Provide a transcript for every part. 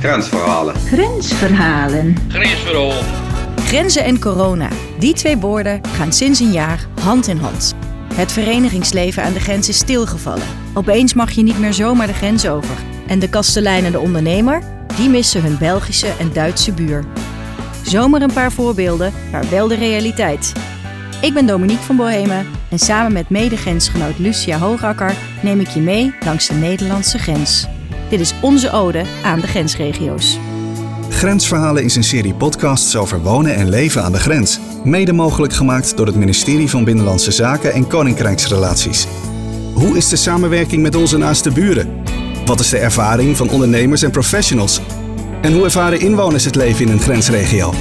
Grensverhalen. Grensverhalen. Grensverhaal. Grenzen en corona. Die twee woorden gaan sinds een jaar hand in hand. Het verenigingsleven aan de grens is stilgevallen. Opeens mag je niet meer zomaar de grens over. En de kastelein en de ondernemer, die missen hun Belgische en Duitse buur. Zomaar een paar voorbeelden, maar wel de realiteit. Ik ben Dominique van Bohemen en samen met medegrensgenoot Lucia Hoogakker neem ik je mee langs de Nederlandse grens. Dit is onze ode aan de grensregio's. Grensverhalen is een serie podcasts over wonen en leven aan de grens. Mede mogelijk gemaakt door het ministerie van Binnenlandse Zaken en Koninkrijksrelaties. Hoe is de samenwerking met onze naaste buren? Wat is de ervaring van ondernemers en professionals? En hoe ervaren inwoners het leven in een grensregio?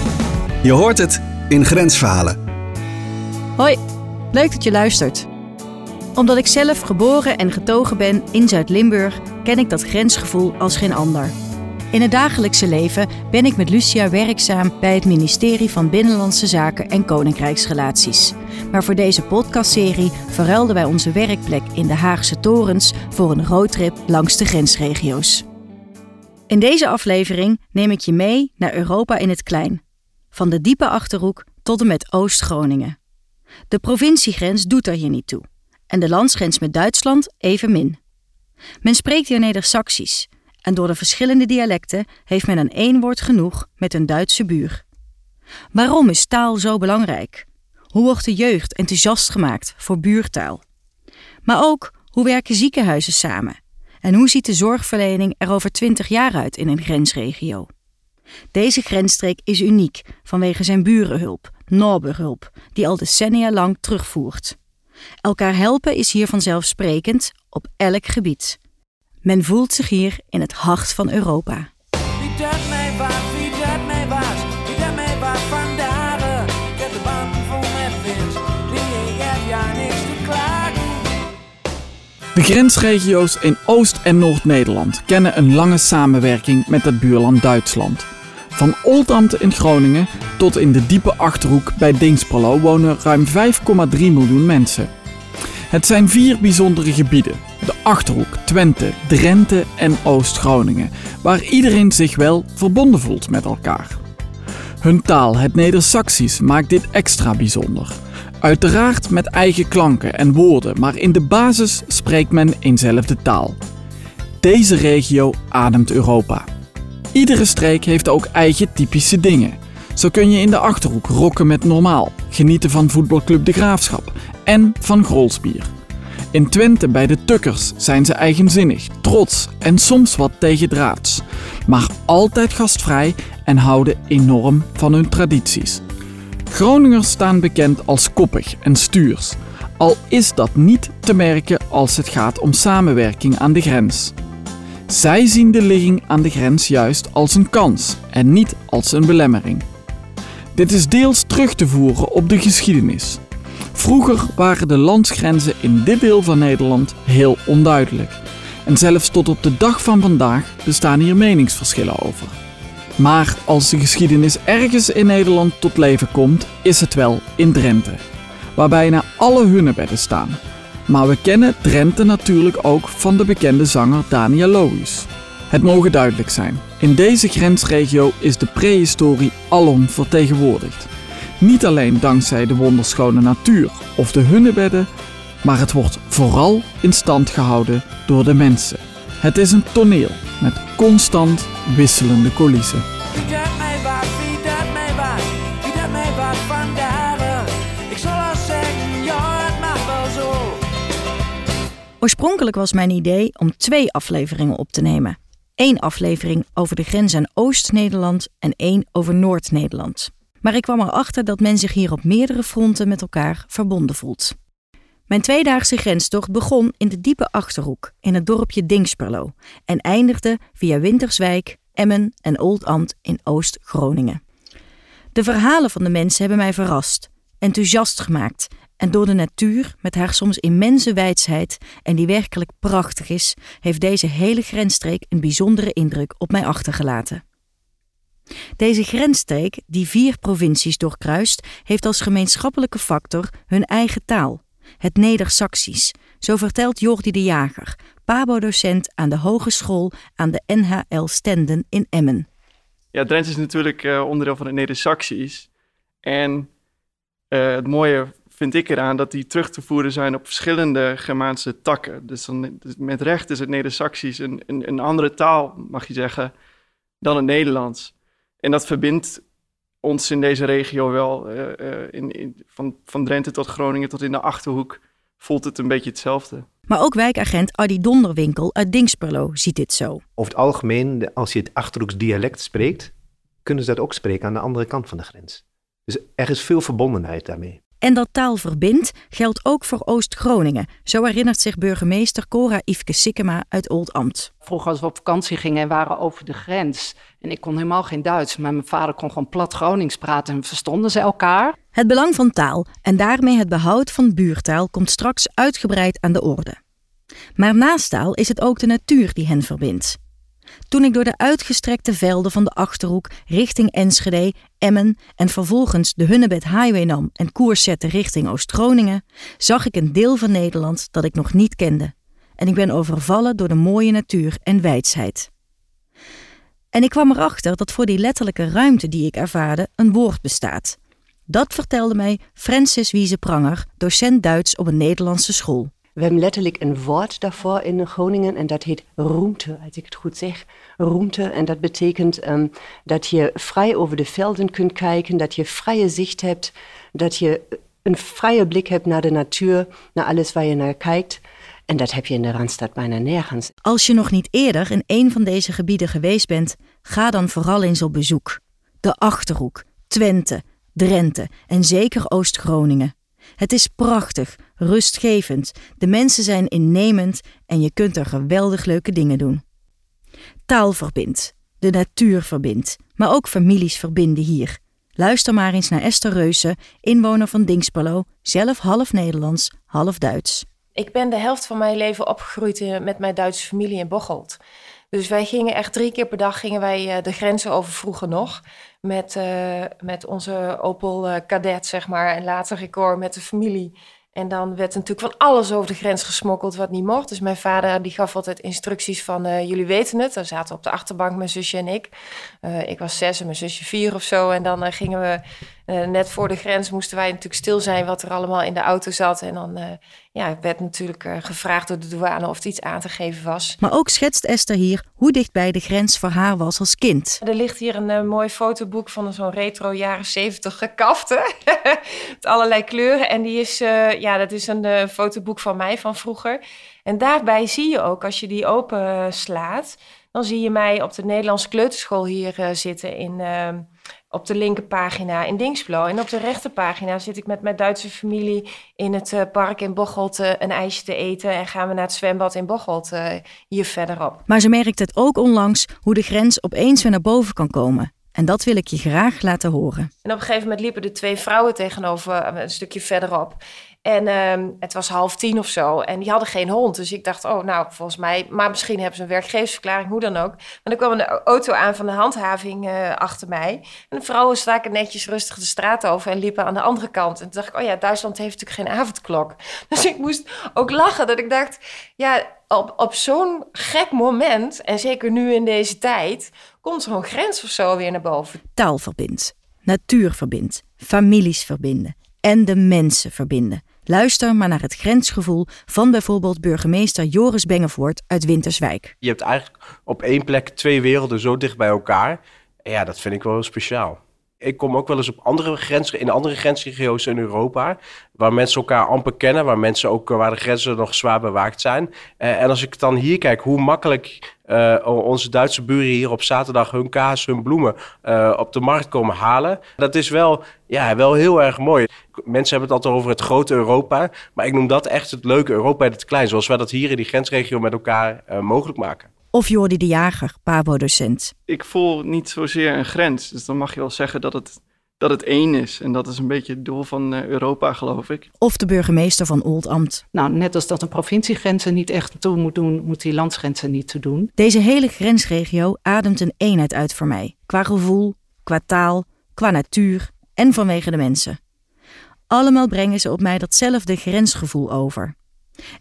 Je hoort het in Grensverhalen. Hoi, leuk dat je luistert. Omdat ik zelf geboren en getogen ben in Zuid-Limburg, ken ik dat grensgevoel als geen ander. In het dagelijkse leven ben ik met Lucia werkzaam bij het ministerie van Binnenlandse Zaken en Koninkrijksrelaties. Maar voor deze podcastserie verruilden wij onze werkplek in de Haagse Torens voor een roadtrip langs de grensregio's. In deze aflevering neem ik je mee naar Europa in het klein. Van de diepe achterhoek tot en met Oost-Groningen. De provinciegrens doet er hier niet toe. En de landsgrens met Duitsland evenmin. Men spreekt hier Neder-Saxisch. En door de verschillende dialecten heeft men aan één woord genoeg met een Duitse buur. Waarom is taal zo belangrijk? Hoe wordt de jeugd enthousiast gemaakt voor buurtaal? Maar ook, hoe werken ziekenhuizen samen? En hoe ziet de zorgverlening er over 20 jaar uit in een grensregio? Deze grensstreek is uniek vanwege zijn burenhulp, Norberhulp, die al decennia lang terugvoert. Elkaar helpen is hier vanzelfsprekend op elk gebied. Men voelt zich hier in het hart van Europa. Wie dat mij was, wie dat mij was, wie dat mij was vandaag. Ik heb de banden vol met vis, die ik heb ja niks te klagen. De grensregio's in Oost- en Noord-Nederland kennen een lange samenwerking met het buurland Duitsland. Van Oldambt in Groningen tot in de diepe achterhoek bij Dingsperlo wonen ruim 5,3 miljoen mensen. Het zijn vier bijzondere gebieden: de achterhoek, Twente, Drenthe en Oost-Groningen, waar iedereen zich wel verbonden voelt met elkaar. Hun taal, het Neder-Saxisch, maakt dit extra bijzonder. Uiteraard met eigen klanken en woorden, maar in de basis spreekt men eenzelfde taal. Deze regio ademt Europa. Iedere streek heeft ook eigen typische dingen. Zo kun je in de achterhoek rokken met normaal, genieten van voetbalclub De Graafschap en van Grolsbier. In Twente bij de Tukkers zijn ze eigenzinnig, trots en soms wat tegendraads, maar altijd gastvrij en houden enorm van hun tradities. Groningers staan bekend als koppig en stuurs, al is dat niet te merken als het gaat om samenwerking aan de grens. Zij zien de ligging aan de grens juist als een kans en niet als een belemmering. Dit is deels terug te voeren op de geschiedenis. Vroeger waren de landsgrenzen in dit deel van Nederland heel onduidelijk. En zelfs tot op de dag van vandaag bestaan hier meningsverschillen over. Maar als de geschiedenis ergens in Nederland tot leven komt, is het wel in Drenthe. Waar bijna alle hunnebedden staan. Maar we kennen Drenthe natuurlijk ook van de bekende zanger Daniel Lohuis. Het mogen duidelijk zijn, in deze grensregio is de prehistorie alom vertegenwoordigd. Niet alleen dankzij de wonderschone natuur of de hunnebedden, maar het wordt vooral in stand gehouden door de mensen. Het is een toneel met constant wisselende coulissen. Oorspronkelijk was mijn idee om twee afleveringen op te nemen. Eén aflevering over de grens aan Oost-Nederland en één over Noord-Nederland. Maar ik kwam erachter dat men zich hier op meerdere fronten met elkaar verbonden voelt. Mijn tweedaagse grenstocht begon in de diepe achterhoek in het dorpje Dingsperlo en eindigde via Winterswijk, Emmen en Oldambt in Oost-Groningen. De verhalen van de mensen hebben mij verrast, enthousiast gemaakt en door de natuur met haar soms immense wijsheid en die werkelijk prachtig is, heeft deze hele grensstreek een bijzondere indruk op mij achtergelaten. Deze grensstreek, die vier provincies doorkruist, heeft als gemeenschappelijke factor hun eigen taal. het Neder-Saxisch. Zo vertelt Jordi de Jager, Pabo-docent aan de hogeschool aan de NHL Stenden in Emmen. Ja, Drents is natuurlijk uh, onderdeel van het Neder-Saxisch. En uh, het mooie vind ik eraan dat die terug te voeren zijn op verschillende Germaanse takken. Dus, dan, dus met recht is het Neder-Saxisch een, een, een, andere taal, mag je zeggen, dan het Nederlands. En dat verbindt ons in deze regio wel, uh, in, in, van, van Drenthe tot Groningen tot in de Achterhoek, voelt het een beetje hetzelfde. Maar ook wijkagent Adi Donderwinkel uit Dingsperlo ziet dit zo. Over het algemeen, als je het Achterhoeks dialect spreekt, kunnen ze dat ook spreken aan de andere kant van de grens. Dus er is veel verbondenheid daarmee. En dat taal verbindt geldt ook voor Oost-Groningen. Zo herinnert zich burgemeester Cora Yveske Sikkema uit Oldambt. Vroeger als we op vakantie gingen en waren over de grens. En ik kon helemaal geen Duits, maar mijn vader kon gewoon plat Gronings praten en verstonden ze elkaar. Het belang van taal en daarmee het behoud van buurtaal komt straks uitgebreid aan de orde. Maar naast taal is het ook de natuur die hen verbindt. Toen ik door de uitgestrekte velden van de Achterhoek richting Enschede, Emmen en vervolgens de Hunnebed Highway nam en koers zette richting Oost-Groningen, zag ik een deel van Nederland dat ik nog niet kende. En ik ben overvallen door de mooie natuur en wijsheid. En ik kwam erachter dat voor die letterlijke ruimte die ik ervaarde een woord bestaat. Dat vertelde mij Francis Wiese Pranger, docent Duits op een Nederlandse school. We hebben letterlijk een woord daarvoor in Groningen en dat heet roemte, als ik het goed zeg. Roemte en dat betekent um, dat je vrij over de velden kunt kijken, dat je vrije zicht hebt, dat je een vrije blik hebt naar de natuur, naar alles waar je naar kijkt. En dat heb je in de Randstad bijna nergens. Als je nog niet eerder in een van deze gebieden geweest bent, ga dan vooral eens op bezoek. De Achterhoek, Twente, Drenthe en zeker Oost-Groningen. Het is prachtig, rustgevend, de mensen zijn innemend en je kunt er geweldig leuke dingen doen. Taal verbindt, de natuur verbindt, maar ook families verbinden hier. Luister maar eens naar Esther Reuze, inwoner van Dingsperlo, zelf half Nederlands, half Duits. Ik ben de helft van mijn leven opgegroeid eh, met mijn Duitse familie in Bocholt. Dus wij gingen echt drie keer per dag gingen wij uh, de grenzen over vroeger nog. Met, uh, met onze Opel Cadet, zeg maar. En later record met de familie. En dan werd natuurlijk van alles over de grens gesmokkeld wat niet mocht. Dus mijn vader die gaf altijd instructies van uh, jullie weten het. Dan zaten we op de achterbank mijn zusje en ik. Uh, ik was zes en mijn zusje vier of zo. En dan uh, gingen we net voor de grens moesten wij natuurlijk stil zijn wat er allemaal in de auto zat. En dan ja, werd natuurlijk gevraagd door de douane of er iets aan te geven was. Maar ook schetst Esther hier hoe dichtbij de grens voor haar was als kind. Er ligt hier een mooi fotoboek van zo'n retro jaren zeventig gekafte. Met allerlei kleuren. En die is, ja, dat is een fotoboek van mij van vroeger. En daarbij zie je ook, als je die open slaat, dan zie je mij op de Nederlandse kleuterschool hier zitten in, uh, op de linkerpagina in Dingsblo. En op de rechterpagina zit ik met mijn Duitse familie in het uh, park in Bocholt een ijsje te eten. En gaan we naar het zwembad in Bocholt hier verderop. Maar ze merkt het ook onlangs hoe de grens opeens weer naar boven kan komen. En dat wil ik je graag laten horen. En op een gegeven moment liepen er twee vrouwen tegenover een stukje verderop. En um, het was half tien of zo. En die hadden geen hond. Dus ik dacht, oh, nou, volgens mij... Maar misschien hebben ze een werkgeversverklaring, hoe dan ook. Maar dan kwam een auto aan van de handhaving uh, achter mij. En de vrouwen staken netjes rustig de straat over... en liepen aan de andere kant. En toen dacht ik, oh ja, Duitsland heeft natuurlijk geen avondklok. Dus ik moest ook lachen dat ik dacht... Ja, op, op zo'n gek moment, en zeker nu in deze tijd... komt zo'n grens of zo weer naar boven. Taal verbindt, natuur verbindt, families verbinden en de mensen verbinden. Luister maar naar het grensgevoel van bijvoorbeeld burgemeester Joris Bengevoort uit Winterswijk. Je hebt eigenlijk op één plek twee werelden zo dicht bij elkaar. Ja, dat vind ik wel heel speciaal. Ik kom ook wel eens op andere grenzen, in andere grensregio's in Europa, waar mensen elkaar amper kennen, waar mensen ook waar de grenzen nog zwaar bewaakt zijn. Uh, en als ik dan hier kijk, hoe makkelijk uh, onze Duitse buren hier op zaterdag hun kaas, hun bloemen op de markt komen halen, dat is wel, ja, wel heel erg mooi. Mensen hebben het altijd over het grote Europa, maar ik noem dat echt het leuke Europa in het klein, zoals wij dat hier in die grensregio met elkaar mogelijk maken. Of Jordi de Jager, Pabo-docent. Ik voel niet zozeer een grens. Dus dan mag je wel zeggen dat het, dat het één is. En dat is een beetje het doel van uh, Europa, geloof ik. Of de burgemeester van Oldambt. Nou, net als dat een provinciegrenzen niet echt toe moet doen, moet die landsgrenzen niet toe doen. Deze hele grensregio ademt een eenheid uit voor mij. Qua gevoel, qua taal, qua natuur en vanwege de mensen. Allemaal brengen ze op mij datzelfde grensgevoel over.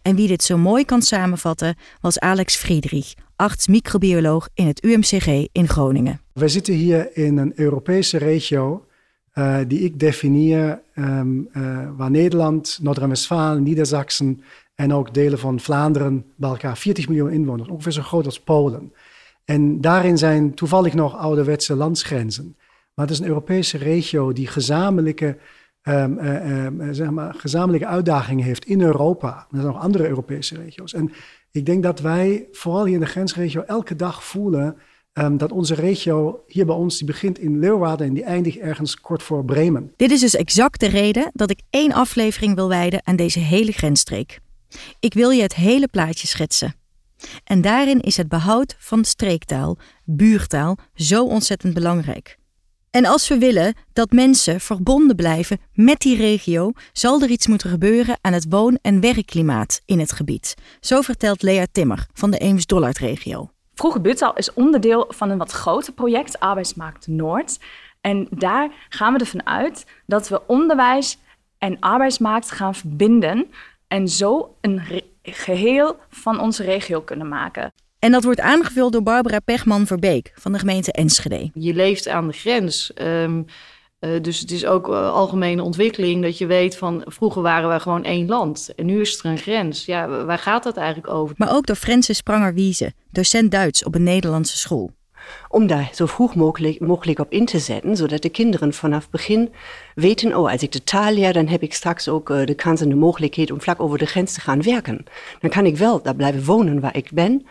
En wie dit zo mooi kan samenvatten was Alex Friedrich, arts-microbioloog in het UMCG in Groningen. Wij zitten hier in een Europese regio uh, die ik definieer um, uh, waar Nederland, Noord-Rijn-Westfalen, Niedersachsen en ook delen van Vlaanderen bij elkaar 40 miljoen inwoners, ongeveer zo groot als Polen. En daarin zijn toevallig nog ouderwetse landsgrenzen. Maar het is een Europese regio die gezamenlijke, um, uh, um, zeg maar, gezamenlijke uitdagingen heeft in Europa. Er zijn nog andere Europese regio's. En ik denk dat wij, vooral hier in de grensregio, elke dag voelen um, dat onze regio hier bij ons, die begint in Leeuwarden en die eindigt ergens kort voor Bremen. Dit is dus exact de reden dat ik één aflevering wil wijden aan deze hele grensstreek. Ik wil je het hele plaatje schetsen. En daarin is het behoud van streektaal, buurtaal, zo ontzettend belangrijk. En als we willen dat mensen verbonden blijven met die regio, zal er iets moeten gebeuren aan het woon- en werkklimaat in het gebied. Zo vertelt Lea Timmer van de Eems-Dollard-regio. Vroege is onderdeel van een wat groter project, Arbeidsmarkt Noord. En daar gaan we ervan uit dat we onderwijs en arbeidsmarkt gaan verbinden en zo een geheel van onze regio kunnen maken. En dat wordt aangevuld door Barbara Pechman-Verbeek van de gemeente Enschede. Je leeft aan de grens. Um, uh, dus het is ook uh, algemene ontwikkeling dat je weet van vroeger waren wij gewoon één land en nu is er een grens. Ja, waar gaat dat eigenlijk over? Maar ook door Francis Spranger-Wiese, docent Duits op een Nederlandse school. Om daar zo vroeg mogelijk, mogelijk op in te zetten, zodat de kinderen vanaf begin weten, oh, als ik de taal leer, dan heb ik straks ook uh, de kans en de mogelijkheid om vlak over de grens te gaan werken. Dan kan ik wel daar blijven wonen waar ik ben,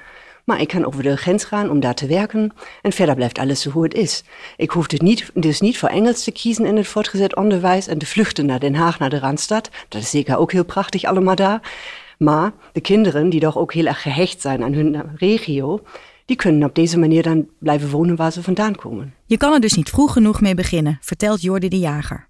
maar ik kan over de grens gaan om daar te werken. En verder blijft alles zo hoe het is. Ik hoef dus niet, dus niet voor Engels te kiezen in het voortgezet onderwijs en te vluchten naar Den Haag, naar de Randstad. Dat is zeker ook heel prachtig allemaal daar. Maar de kinderen, die toch ook heel erg gehecht zijn aan hun regio, die kunnen op deze manier dan blijven wonen waar ze vandaan komen. Je kan er dus niet vroeg genoeg mee beginnen, vertelt Jordi de Jager,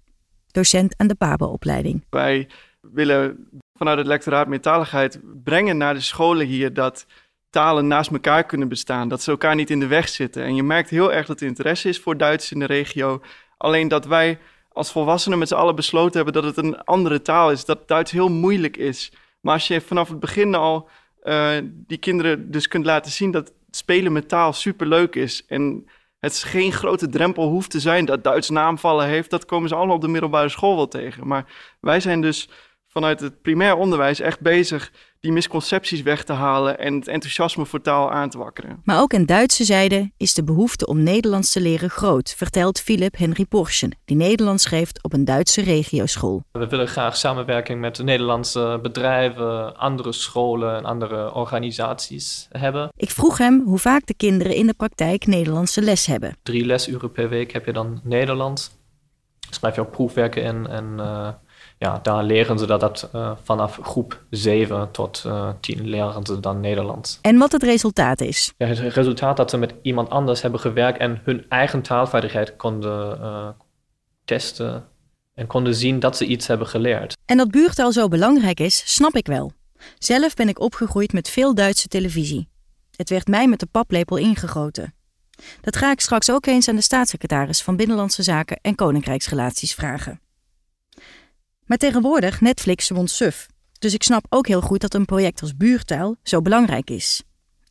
docent aan de PABO-opleiding. Wij willen vanuit het lectoraat meertaligheid brengen naar de scholen hier dat talen naast elkaar kunnen bestaan. Dat ze elkaar niet in de weg zitten. En je merkt heel erg dat er interesse is voor Duits in de regio. Alleen dat wij als volwassenen met z'n allen besloten hebben dat het een andere taal is. Dat Duits heel moeilijk is. Maar als je vanaf het begin al uh, die kinderen dus kunt laten zien dat spelen met taal superleuk is. En het geen grote drempel hoeft te zijn dat Duits naamvallen heeft. Dat komen ze allemaal op de middelbare school wel tegen. Maar wij zijn dus vanuit het primair onderwijs echt bezig die misconcepties weg te halen en het enthousiasme voor taal aan te wakkeren. Maar ook aan Duitse zijde is de behoefte om Nederlands te leren groot, vertelt Philip Henry Porschen, die Nederlands geeft op een Duitse regioschool. We willen graag samenwerking met Nederlandse bedrijven, andere scholen en andere organisaties hebben. Ik vroeg hem hoe vaak de kinderen in de praktijk Nederlandse les hebben. Drie lesuren per week heb je dan Nederlands. Schrijf je ook proefwerken in en uh, ja, daar leren ze dat, dat uh, vanaf groep 7 tot uh, 10 leren ze dan Nederlands. En wat het resultaat is? Ja, het resultaat dat ze met iemand anders hebben gewerkt en hun eigen taalvaardigheid konden uh, testen en konden zien dat ze iets hebben geleerd. En dat buurtaal zo belangrijk is, snap ik wel. Zelf ben ik opgegroeid met veel Duitse televisie. Het werd mij met de paplepel ingegoten. Dat ga ik straks ook eens aan de staatssecretaris van Binnenlandse Zaken en Koninkrijksrelaties vragen. Maar tegenwoordig Netflix won suf. Dus ik snap ook heel goed dat een project als buurtaal zo belangrijk is.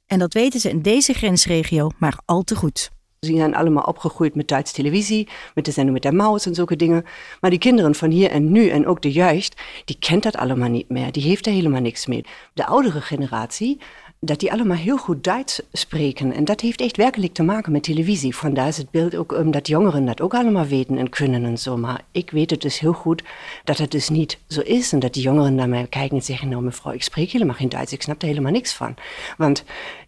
En dat weten ze in deze grensregio maar al te goed. Ze zijn allemaal opgegroeid met Duitse televisie, met de zender met der Maus en zulke dingen. Maar die kinderen van hier en nu en ook de jeugd, die kent dat allemaal niet meer. Die heeft er helemaal niks mee. De oudere generatie, dat die allemaal heel goed Duits spreken. En dat heeft echt werkelijk te maken met televisie. Vandaar is het beeld ook um, dat jongeren dat ook allemaal weten en kunnen en zo. Maar ik weet het dus heel goed dat het dus niet zo is. En dat die jongeren naar mij kijken en zeggen, nou mevrouw, ik spreek helemaal geen Duits. Ik snap er helemaal niks van. Want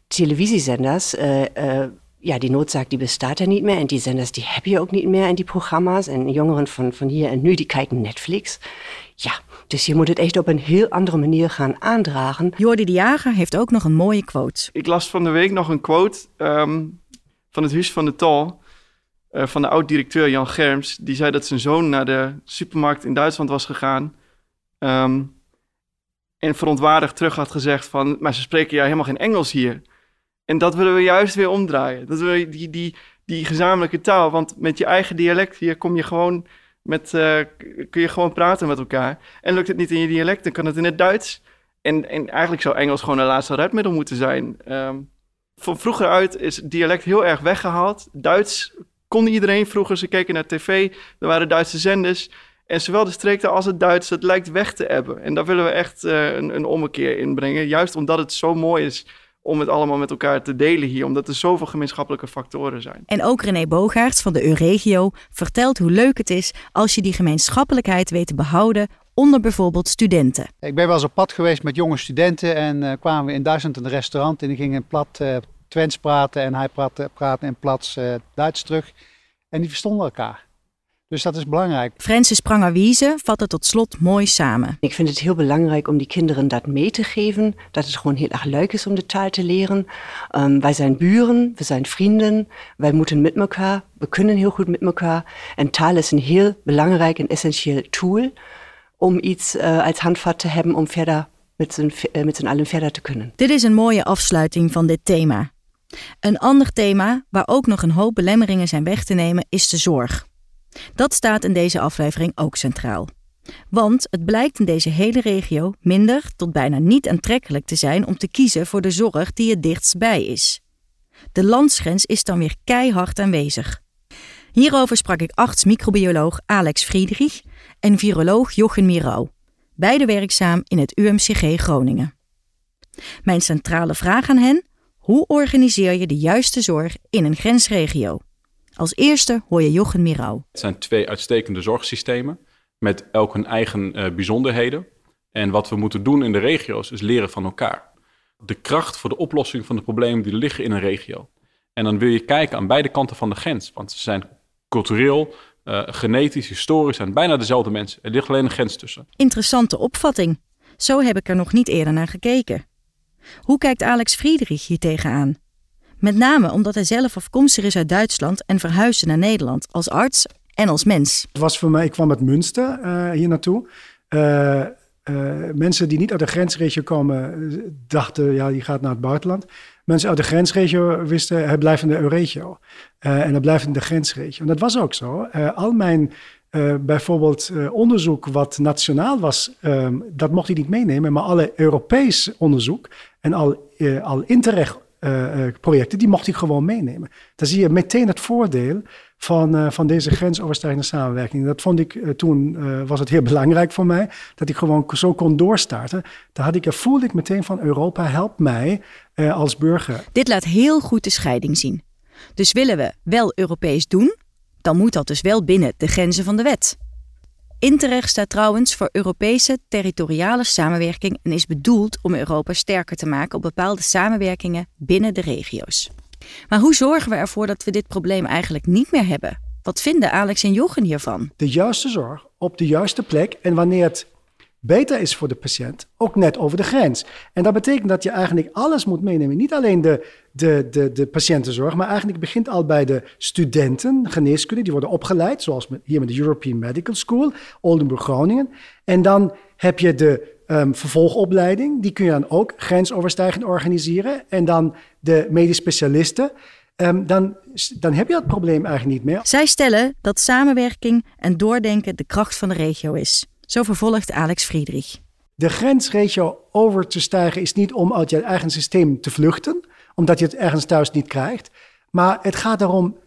televisiezenders... Uh, uh, ja, die noodzaak die bestaat er niet meer. En die zenders die heb je ook niet meer in die programma's. En jongeren van, van hier en nu, die kijken Netflix. Ja, dus je moet het echt op een heel andere manier gaan aandragen. Jordi de Jager heeft ook nog een mooie quote. Ik las van de week nog een quote um, van het Huis van de Tal. Uh, van de oud-directeur Jan Germs. Die zei dat zijn zoon naar de supermarkt in Duitsland was gegaan. Um, en verontwaardigd terug had gezegd van... maar ze spreken ja helemaal geen Engels hier. En dat willen we juist weer omdraaien. Dat we die, die, die gezamenlijke taal. Want met je eigen dialect hier kom je gewoon met, eh, kun je gewoon praten met elkaar. En lukt het niet in je dialect, dan kan het in het Duits. En, en eigenlijk zou Engels gewoon een laatste redmiddel moeten zijn. Ehm, van vroeger uit is dialect heel erg weggehaald. Duits kon iedereen vroeger. Ze keken naar tv, er waren Duitse zenders. En zowel de streektaal als het Duits, dat lijkt weg te hebben. En daar willen we echt eh, een, een ommekeer in brengen. Juist omdat het zo mooi is om het allemaal met elkaar te delen hier. Omdat er zoveel gemeenschappelijke factoren zijn. En ook René Bogaerts van de Euregio vertelt hoe leuk het is als je die gemeenschappelijkheid weet te behouden onder bijvoorbeeld studenten. Ik ben wel eens op pad geweest met jonge studenten en eh, kwamen we in Duitsland in een restaurant en die gingen plat eh Twents praten en hij praatte, praatte in plats eh, Duits terug. En die verstonden elkaar. Dus dat is belangrijk. Francis Pranger-Wiese vat het tot slot mooi samen. Ik vind het heel belangrijk om die kinderen dat mee te geven. Dat het gewoon heel erg leuk is om de taal te leren. Um, wij zijn buren, we zijn vrienden. Wij moeten met elkaar. We kunnen heel goed met elkaar. En taal is een heel belangrijk en essentieel tool om iets uh, als handvat te hebben om verder met z'n uh, met z'n allen verder te kunnen. Dit is een mooie afsluiting van dit thema. Een ander thema waar ook nog een hoop belemmeringen zijn weg te nemen is de zorg. Dat staat in deze aflevering ook centraal. Want het blijkt in deze hele regio minder tot bijna niet aantrekkelijk te zijn om te kiezen voor de zorg die het dichtst bij is. De landsgrens is dan weer keihard aanwezig. Hierover sprak ik arts-microbioloog Alex Friedrich en viroloog Jochen Mirau, beide werkzaam in het UMCG Groningen. Mijn centrale vraag aan hen: hoe organiseer je de juiste zorg in een grensregio? Als eerste hoor je Jochen Mirau. Het zijn twee uitstekende zorgsystemen met elk hun eigen uh, bijzonderheden. En wat we moeten doen in de regio's is leren van elkaar. De kracht voor de oplossing van de problemen die liggen in een regio. En dan wil je kijken aan beide kanten van de grens. Want ze zijn cultureel, uh, genetisch, historisch zijn bijna dezelfde mensen. Er ligt alleen een grens tussen. Interessante opvatting. Zo heb ik er nog niet eerder naar gekeken. Hoe kijkt Alex Friedrich hier tegenaan? Met name omdat hij zelf afkomstig is uit Duitsland en verhuisde naar Nederland als arts en als mens. Het was voor mij, ik kwam uit Münster uh, hier naartoe. Uh, uh, mensen die niet uit de grensregio komen, dachten, ja, die gaat naar het buitenland. Mensen uit de grensregio wisten, hij blijft in de Euregio. en hij blijft in de grensregio. En dat was ook zo. al mijn bijvoorbeeld onderzoek wat nationaal was, um, dat mocht hij niet meenemen. Maar alle Europees onderzoek en al, al interreg uh, projecten, die mocht ik gewoon meenemen. Dan zie je meteen het voordeel van, uh, van deze grensoverstijgende samenwerking. Dat vond ik toen, was het heel belangrijk voor mij, dat ik gewoon zo kon doorstarten. Daar had ik, voelde ik meteen van Europa helpt mij als burger. Dit laat heel goed de scheiding zien. Dus willen we wel Europees doen, dan moet dat dus wel binnen de grenzen van de wet. Interreg staat trouwens voor Europese territoriale samenwerking en is bedoeld om Europa sterker te maken op bepaalde samenwerkingen binnen de regio's. Maar hoe zorgen we ervoor dat we dit probleem eigenlijk niet meer hebben? Wat vinden Alex en Jochen hiervan? De juiste zorg op de juiste plek en wanneer het beter is voor de patiënt, ook net over de grens. En dat betekent dat je eigenlijk alles moet meenemen. Niet alleen de, de, de, de patiëntenzorg, maar eigenlijk begint al bij de studenten, geneeskunde, die worden opgeleid, zoals hier met de European Medical School, Oldenburg Groningen. En dan heb je de um, vervolgopleiding, die kun je dan ook grensoverstijgend organiseren. En dan de medisch specialisten. Um, dan, dan heb je dat probleem eigenlijk niet meer. Zij stellen dat samenwerking en doordenken de kracht van de regio is. Zo vervolgt Alex Friedrich. De grensregio over te stijgen is niet om uit je eigen systeem te vluchten, omdat je het ergens thuis niet krijgt. Maar het gaat erom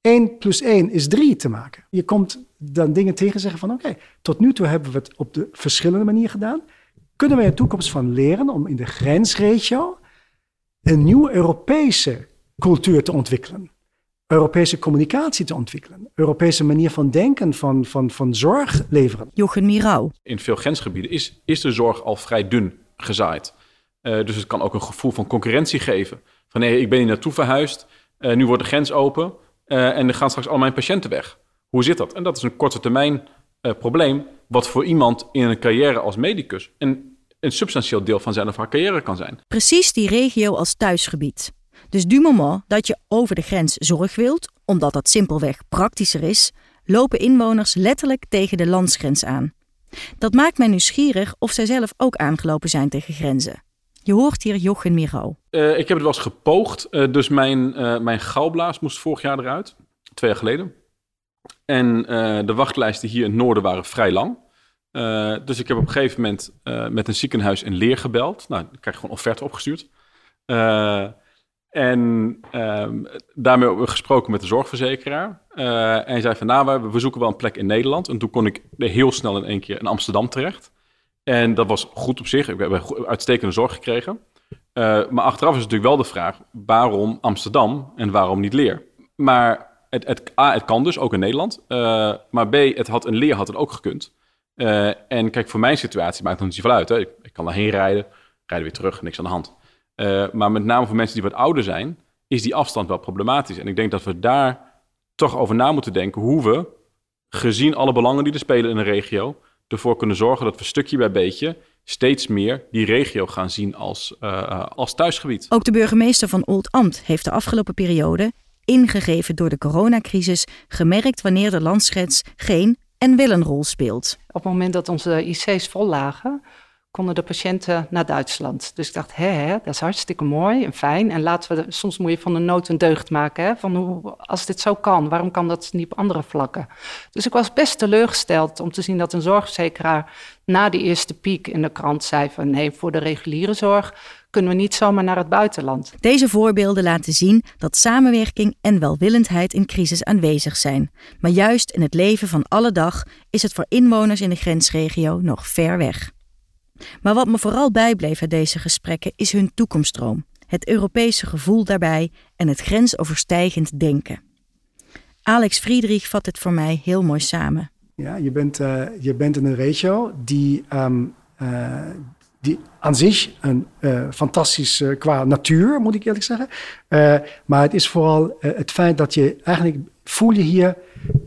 1 plus 1 is 3 te maken. Je komt dan dingen tegen en zeggen van oké, tot nu toe hebben we het op de verschillende manier gedaan. Kunnen we in de toekomst van leren om in de grensregio een nieuwe Europese cultuur te ontwikkelen? Europese communicatie te ontwikkelen. Europese manier van denken, van, van, van zorg leveren. Jochen Mirau. In veel grensgebieden is, is de zorg al vrij dun gezaaid. Uh, dus het kan ook een gevoel van concurrentie geven. Van nee, ik ben hier naartoe verhuisd, uh, nu wordt de grens open uh, en er gaan straks al mijn patiënten weg. Hoe zit dat? En dat is een korte termijn probleem, wat voor iemand in een carrière als medicus een, een substantieel deel van zijn of haar carrière kan zijn. Precies die regio als thuisgebied. Dus du moment dat je over de grens zorg wilt, omdat dat simpelweg praktischer is, lopen inwoners letterlijk tegen de landsgrens aan. Dat maakt mij nieuwsgierig of zij zelf ook aangelopen zijn tegen grenzen. Je hoort hier Jochen Miro. Uh, ik heb het wel eens gepoogd. Uh, dus mijn, uh, mijn galblaas moest vorig jaar eruit. Twee jaar geleden. En eh, de wachtlijsten hier in het noorden waren vrij lang. Eh, dus ik heb op een gegeven moment eh, met een ziekenhuis in Leer gebeld. Nou, dan krijg je gewoon offerte opgestuurd. En ehm, daarmee hebben we gesproken met de zorgverzekeraar. Eh, en hij zei van, nou, we, zoeken wel een plek in Nederland. En toen kon ik heel snel in één keer in Amsterdam terecht. En dat was goed op zich. Hebben go- uitstekende zorg gekregen. Eh, maar achteraf is natuurlijk wel de vraag, waarom Amsterdam en waarom niet Leer? Maar het, het, A, het kan dus, ook in Nederland. Eh, maar B, het had een Leer had het ook gekund. En kijk, voor mijn situatie maakt het niet zoveel uit. Hè. Ik, ik kan daarheen rijden, rijden weer terug, niks aan de hand. Eh, maar met name voor mensen die wat ouder zijn, is die afstand wel problematisch. En ik denk dat we daar toch over na moeten denken hoe we, gezien alle belangen die er spelen in een regio, ervoor kunnen zorgen dat we stukje bij beetje steeds meer die regio gaan zien als, eh, als thuisgebied. Ook de burgemeester van Old-Ambt heeft de afgelopen periode, ingegeven door de coronacrisis, gemerkt wanneer de landsgrens geen en wel een rol speelt. Op het moment dat onze IC's vol lagen, konden de patiënten naar Duitsland. Dus ik dacht, hè, dat is hartstikke mooi en fijn. En laten we, soms moet je van de nood een deugd maken. Hè? Van hoe, als dit zo kan, waarom kan dat niet op andere vlakken? Dus ik was best teleurgesteld om te zien dat een zorgverzekeraar na die eerste piek in de krant zei van nee, voor de reguliere zorg kunnen we niet zomaar naar het buitenland. Deze voorbeelden laten zien dat samenwerking en welwillendheid in crisis aanwezig zijn. Maar juist in het leven van alle dag is het voor inwoners in de grensregio nog ver weg. Maar wat me vooral bijbleef uit deze gesprekken is hun toekomstroom, het Europese gevoel daarbij en het grensoverstijgend denken. Alex Friedrich vat het voor mij heel mooi samen. Ja, je bent, eh, je bent in een regio die, ehm, eh, die aan zich een eh, fantastisch qua natuur, moet ik eerlijk zeggen. Maar het is vooral het feit dat je eigenlijk voel je hier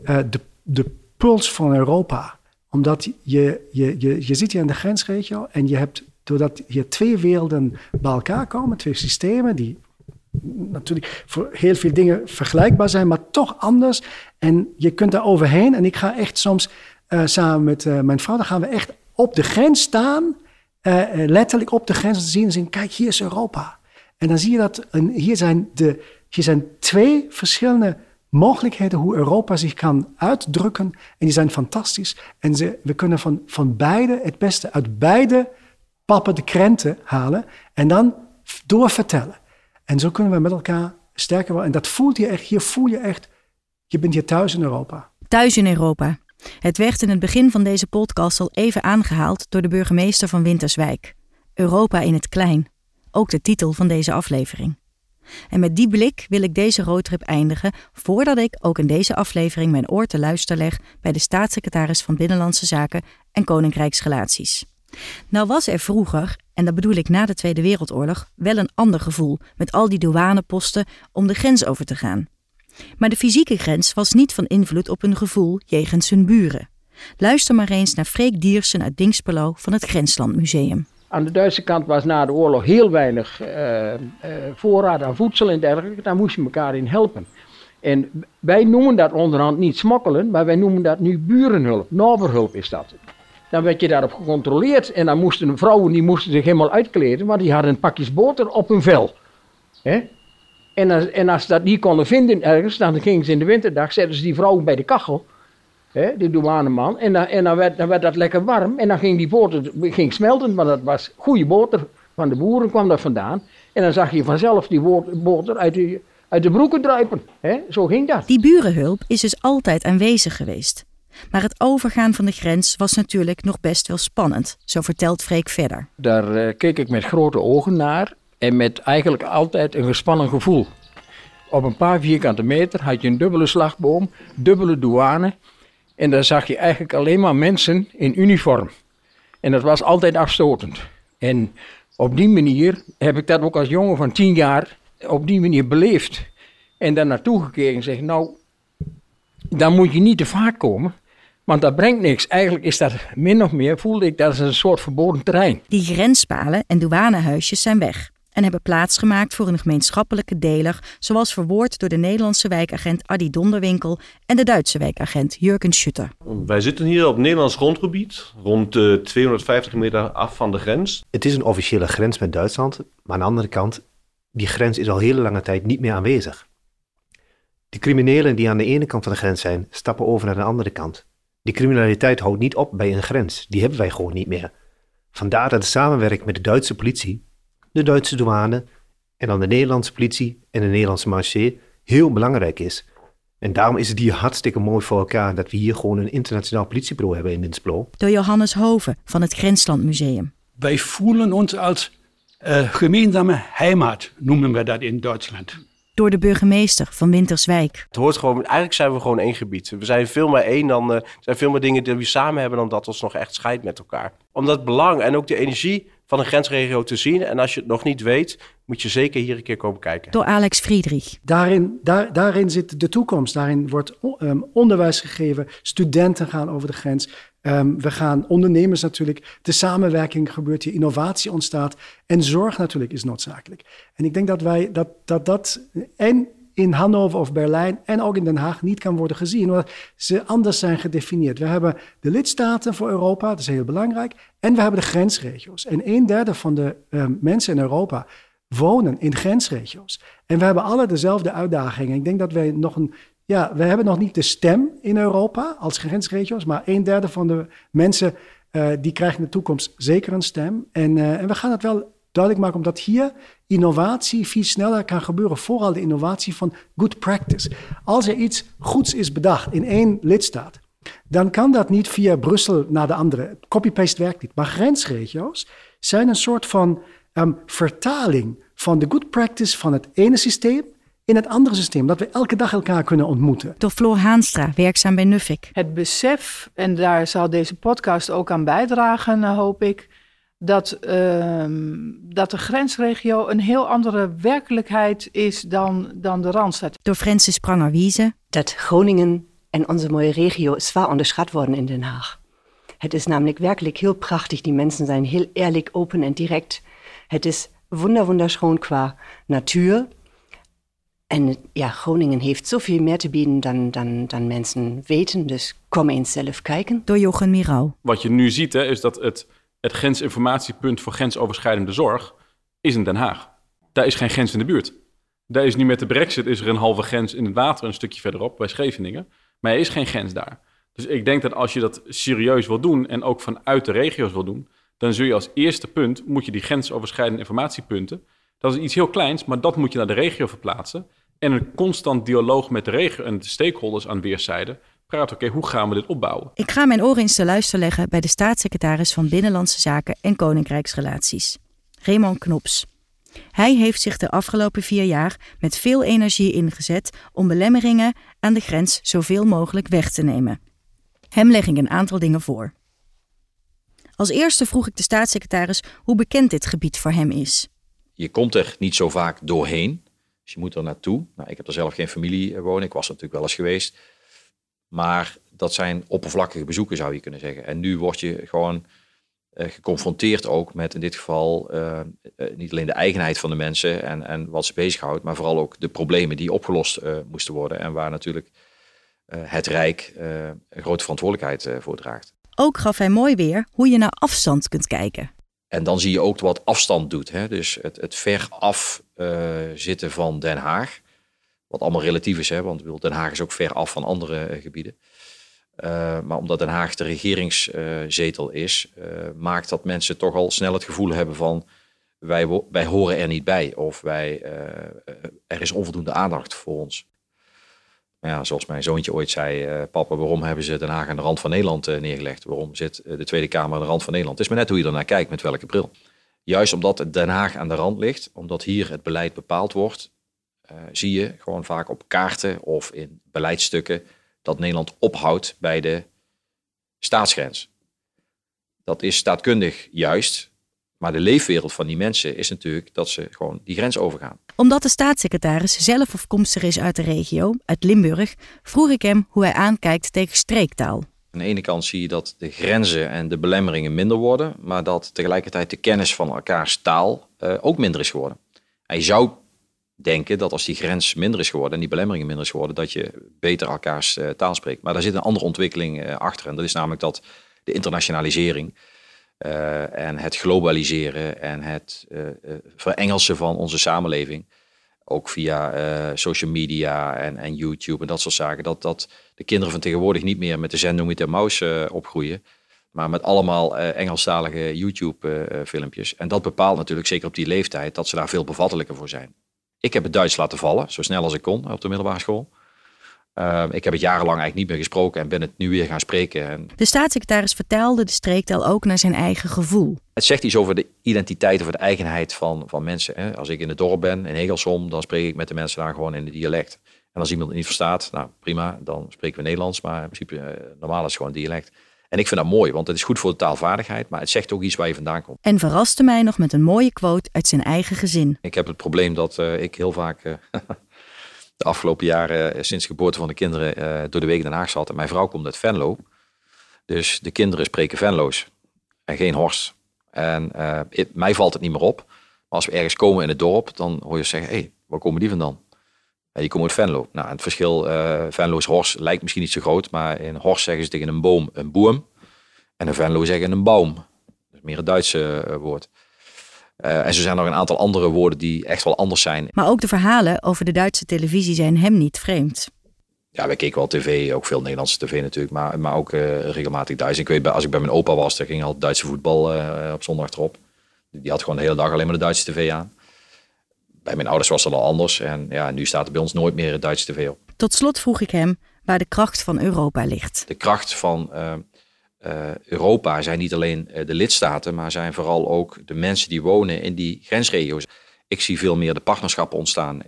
de, de puls van Europa. Omdat je, je, je, je zit hier in de grensregio en je hebt, doordat hier twee werelden bij elkaar komen, twee systemen die natuurlijk voor heel veel dingen vergelijkbaar zijn, maar toch anders. En je kunt daar overheen. En ik ga echt soms eh, samen met eh, mijn vrouw, dan gaan we echt op de grens staan. eh, letterlijk op de grens te zien en zien, kijk, hier is Europa. En dan zie je dat een, hier, zijn de, hier zijn twee verschillende mogelijkheden hoe Europa zich kan uitdrukken. En die zijn fantastisch. En ze, we kunnen van, van beide het beste uit beide pappen de krenten halen en dan doorvertellen. En zo kunnen we met elkaar sterker worden. En dat voelt je echt, hier voel je echt, je bent hier thuis in Europa. Thuis in Europa. Het werd in het begin van deze podcast al even aangehaald door de burgemeester van Winterswijk. Europa in het klein. Ook de titel van deze aflevering. En met die blik wil ik deze roadtrip eindigen voordat ik ook in deze aflevering mijn oor te luisteren leg bij de staatssecretaris van Binnenlandse Zaken en Koninkrijksrelaties. Nou was er vroeger, en dat bedoel ik na de Tweede Wereldoorlog, wel een ander gevoel met al die douaneposten om de grens over te gaan. Maar de fysieke grens was niet van invloed op hun gevoel jegens hun buren. Luister maar eens naar Freek Diersen uit Dinxperlo van het Grenslandmuseum. Aan de Duitse kant was na de oorlog heel weinig eh, eh, voorraad aan voedsel en dergelijke. Daar moest je elkaar in helpen. En wij noemen dat onderhand niet smokkelen, maar wij noemen dat nu burenhulp. Naberhulp is dat. Dan werd je daarop gecontroleerd en dan moesten vrouwen die moesten zich helemaal uitkleden, want die hadden pakjes boter op hun vel. Hè? En, als, en als ze dat niet konden vinden ergens, dan gingen ze in de winterdag, zetten ze die vrouwen bij de kachel. Hè, die douaneman. En, dan, en dan, werd, dan werd dat lekker warm. En dan ging die boter ging smelten, want dat was goede boter. Van de boeren kwam dat vandaan. En dan zag je vanzelf die boter uit de, uit de broeken druipen. Hè? Zo ging dat. Die burenhulp is dus altijd aanwezig geweest. Maar het overgaan van de grens was natuurlijk nog best wel spannend, zo vertelt Freek verder. Daar eh, keek ik met grote ogen naar. En met eigenlijk altijd een gespannen gevoel. Op een paar vierkante meter had je een dubbele slagboom, dubbele douane. En daar zag je eigenlijk alleen maar mensen in uniform. En dat was altijd afstotend. En op die manier heb ik dat ook als jongen van tien jaar op die manier beleefd. En daar naartoe gekeken en zeg, nou, dan moet je niet te vaak komen. Want dat brengt niks. Eigenlijk is dat min of meer, voelde ik dat als een soort verboden terrein. Die grenspalen en douanehuisjes zijn weg en hebben plaatsgemaakt voor een gemeenschappelijke deler, zoals verwoord door de Nederlandse wijkagent Adi Donderwinkel en de Duitse wijkagent Jurgen Schutter. Wij zitten hier op Nederlands grondgebied, rond eh, 250 meter af van de grens. Het is een officiële grens met Duitsland, maar aan de andere kant, die grens is al hele lange tijd niet meer aanwezig. De criminelen die aan de ene kant van de grens zijn, stappen over naar de andere kant. Die criminaliteit houdt niet op bij een grens. Die hebben wij gewoon niet meer. Vandaar dat de samenwerking met de Duitse politie, de Duitse douane en dan de Nederlandse politie en de Nederlandse marché heel belangrijk is. En daarom is het hier hartstikke mooi voor elkaar dat we hier gewoon een internationaal politiebureau hebben in Winsblo. Door Johannes Hoven van het Grenslandmuseum. Wij voelen ons als uh, gemeenzame heimat, noemen we dat in Duitsland. Door de burgemeester van Winterswijk. Het hoort gewoon, eigenlijk zijn we gewoon één gebied. We zijn veel meer één dan, uh, er zijn veel meer dingen die we samen hebben dan dat ons nog echt scheidt met elkaar. Omdat het belang en ook de energie van een grensregio te zien. En als je het nog niet weet, moet je zeker hier een keer komen kijken. Door Alex Friedrich. Daarin, daar, daarin zit de toekomst. Daarin wordt um, onderwijs gegeven. Studenten gaan over de grens. Um, we gaan ondernemers natuurlijk. De samenwerking gebeurt hier. Innovatie ontstaat. En zorg natuurlijk is noodzakelijk. En ik denk dat wij dat dat, dat en in Hannover of Berlijn en ook in Den Haag niet kan worden gezien, omdat ze anders zijn gedefinieerd. We hebben de lidstaten voor Europa, dat is heel belangrijk, en we hebben de grensregio's. En een derde van de uh, mensen in Europa wonen in grensregio's. En we hebben alle dezelfde uitdagingen. Ik denk dat wij nog een. Ja, we hebben nog niet de stem in Europa als grensregio's, maar een derde van de mensen uh, die krijgen in de toekomst zeker een stem. En, uh, en we gaan het wel duidelijk maken, omdat hier innovatie veel sneller kan gebeuren. Vooral de innovatie van good practice. Als er iets goeds is bedacht in één lidstaat, dan kan dat niet via Brussel naar de andere. Copy-paste werkt niet. Maar grensregio's zijn een soort van um, vertaling van de good practice van het ene systeem in het andere systeem, dat we elke dag elkaar kunnen ontmoeten. Door Floor Haanstra, werkzaam bij Nuffic. Het besef, en daar zal deze podcast ook aan bijdragen, hoop ik, dat, uh, dat de grensregio een heel andere werkelijkheid is dan, dan de Randstad. Door Francis Pranger-Wiese. Dat Groningen en onze mooie regio zwaar onderschat worden in Den Haag. Het is namelijk werkelijk heel prachtig. Die mensen zijn heel eerlijk, open en direct. Het is wunder, wunderschoon qua natuur. En ja, Groningen heeft zoveel meer te bieden dan, dan, dan mensen weten. Dus kom eens zelf kijken. Door Jochen Mirau. Wat je nu ziet, hè, is dat het het grensinformatiepunt voor grensoverschrijdende zorg is in Den Haag. Daar is geen grens in de buurt. Daar is nu met de brexit is er een halve grens in het water, een stukje verderop, bij Scheveningen. Maar er is geen grens daar. Dus ik denk dat als je dat serieus wil doen en ook vanuit de regio's wil doen, dan zul je als eerste punt, moet je die grensoverschrijdende informatiepunten, dat is iets heel kleins, maar dat moet je naar de regio verplaatsen. En een constant dialoog met de regio en de stakeholders aan weerszijden Oké, hoe gaan we dit opbouwen? Ik ga mijn oren eens te luisteren leggen bij de staatssecretaris van Binnenlandse Zaken en Koninkrijksrelaties, Raymond Knops. Hij heeft zich de afgelopen vier jaar met veel energie ingezet om belemmeringen aan de grens zoveel mogelijk weg te nemen. Hem leg ik een aantal dingen voor. Als eerste vroeg ik de staatssecretaris hoe bekend dit gebied voor hem is. Je komt er niet zo vaak doorheen, dus je moet er naartoe. Nou, ik heb er zelf geen familie wonen, ik was er natuurlijk wel eens geweest. Maar dat zijn oppervlakkige bezoeken, zou je kunnen zeggen. En nu word je gewoon uh, geconfronteerd ook met in dit geval uh, uh, niet alleen de eigenheid van de mensen en, en wat ze bezighoudt, maar vooral ook de problemen die opgelost moesten worden. En waar natuurlijk het Rijk een grote verantwoordelijkheid voor draagt. Ook gaf hij mooi weer hoe je naar afstand kunt kijken. En dan zie je ook wat afstand doet. Hè? Dus het, het ver af zitten van Den Haag. Wat allemaal relatief is, hè? want Den Haag is ook ver af van andere uh, gebieden. Uh, maar omdat Den Haag de regeringszetel uh, is, maakt dat mensen toch al snel het gevoel hebben van wij, wij horen er niet bij of wij, er is onvoldoende aandacht voor ons. Ja, zoals mijn zoontje ooit zei, papa, waarom hebben ze Den Haag aan de rand van Nederland neergelegd? Waarom zit de Tweede Kamer aan de rand van Nederland? Is maar net hoe je ernaar kijkt, met welke bril. Juist omdat Den Haag aan de rand ligt, omdat hier het beleid bepaald wordt, uh, zie je gewoon vaak op kaarten of in beleidsstukken dat Nederland ophoudt bij de staatsgrens. Dat is staatkundig juist, maar de leefwereld van die mensen is natuurlijk dat ze gewoon die grens overgaan. Omdat de staatssecretaris zelf afkomstig is uit de regio, uit Limburg, vroeg ik hem hoe hij aankijkt tegen streektaal. Aan de ene kant zie je dat de grenzen en de belemmeringen minder worden, maar dat tegelijkertijd de kennis van elkaars taal uh, ook minder is geworden. Hij zou denken dat als die grens minder is geworden en die belemmeringen minder is geworden, dat je beter elkaars uh, taal spreekt. Maar daar zit een andere ontwikkeling uh, achter. En dat is namelijk dat de internationalisering uh, en het globaliseren en het verengelsen van onze samenleving ook via eh, social media en, en YouTube en dat soort zaken, dat, dat de kinderen van tegenwoordig niet meer met de zending met de mouse eh, opgroeien, maar met allemaal eh, Engelstalige YouTube-filmpjes. en dat bepaalt natuurlijk, zeker op die leeftijd, dat ze daar veel bevattelijker voor zijn. Ik heb het Duits laten vallen, zo snel als ik kon op de middelbare school. Uh, ik heb het jarenlang eigenlijk niet meer gesproken en ben het nu weer gaan spreken. En De staatssecretaris vertaalde de streektaal ook naar zijn eigen gevoel. het zegt iets over de identiteit, over de eigenheid van, van mensen. Hè. Als ik in het dorp ben, in Hegelsom, dan spreek ik met de mensen daar gewoon in het dialect. En als iemand het niet verstaat, nou prima, dan spreken we Nederlands. Maar in principe, eh, normaal is het gewoon dialect. En ik vind dat mooi, want het is goed voor de taalvaardigheid. Maar het zegt ook iets waar je vandaan komt. En verraste mij nog met een mooie quote uit zijn eigen gezin. Ik heb het probleem dat eh, ik heel vaak... eh, de afgelopen jaren, eh, sinds de geboorte van de kinderen, door de week in Den Haag zat. En mijn vrouw komt uit Venlo. Dus de kinderen spreken Venlo's en geen Horst. En het- mij valt het niet meer op. Maar als we ergens komen in het dorp, dan hoor je zeggen, hé, hey, waar komen die vandaan? Die komen uit Venlo. Nou, het verschil eh Venlo's Horst lijkt misschien niet zo groot, maar in Horst zeggen ze tegen een boom een boom. En in Venlo zeggen een baum. Dat is meer een Duitse eh, woord. Eh, en zo zijn er nog een aantal andere woorden die echt wel anders zijn. Maar ook de verhalen over de Duitse televisie zijn hem niet vreemd. Ja, wij keken wel tv, ook veel Nederlandse tv natuurlijk, maar, maar ook regelmatig Duits. Ik weet, bij- als ik bij mijn opa was, dan ging al Duitse voetbal op zondag erop. Die had gewoon de hele dag alleen maar de Duitse tv aan. Bij mijn ouders was dat al anders en ja, nu staat er bij ons nooit meer het Duitse tv op. Tot slot vroeg ik hem waar de kracht van Europa ligt. De kracht van eh, eh, Europa zijn niet alleen eh, de lidstaten, maar zijn vooral ook de mensen die wonen in die grensregio's. Ik zie veel meer de partnerschappen ontstaan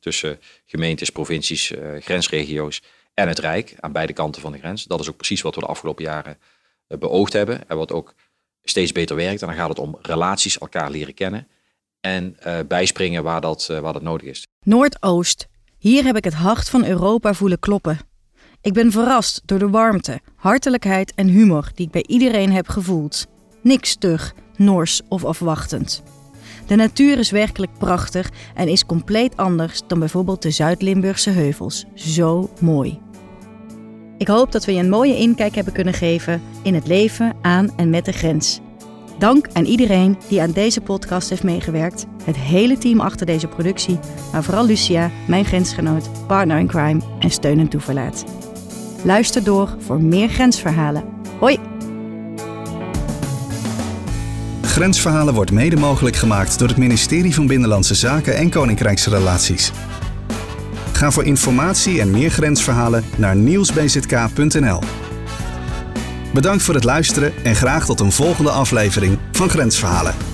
tussen gemeentes, provincies, grensregio's en het Rijk aan beide kanten van de grens. Dat is ook precies wat we de afgelopen jaren beoogd hebben en wat ook steeds beter werkt. En dan gaat het om relaties, elkaar leren kennen en eh, bijspringen waar dat, eh, waar dat nodig is. Noordoost. Hier heb ik het hart van Europa voelen kloppen. Ik ben verrast door de warmte, hartelijkheid en humor die ik bij iedereen heb gevoeld. Niks stug, Noors of afwachtend. De natuur is werkelijk prachtig en is compleet anders dan bijvoorbeeld de Zuid-Limburgse heuvels. Zo mooi. Ik hoop dat we je een mooie inkijk hebben kunnen geven in het leven aan en met de grens. Dank aan iedereen die aan deze podcast heeft meegewerkt. Het hele team achter deze productie, maar vooral Lucia, mijn grensgenoot, partner in crime en steun en toeverlaat. Luister door voor meer grensverhalen. Hoi! Grensverhalen wordt mede mogelijk gemaakt door het ministerie van Binnenlandse Zaken en Koninkrijksrelaties. Ga voor informatie en meer grensverhalen naar nieuwsbzk.nl. Bedankt voor het luisteren en graag tot een volgende aflevering van Grensverhalen.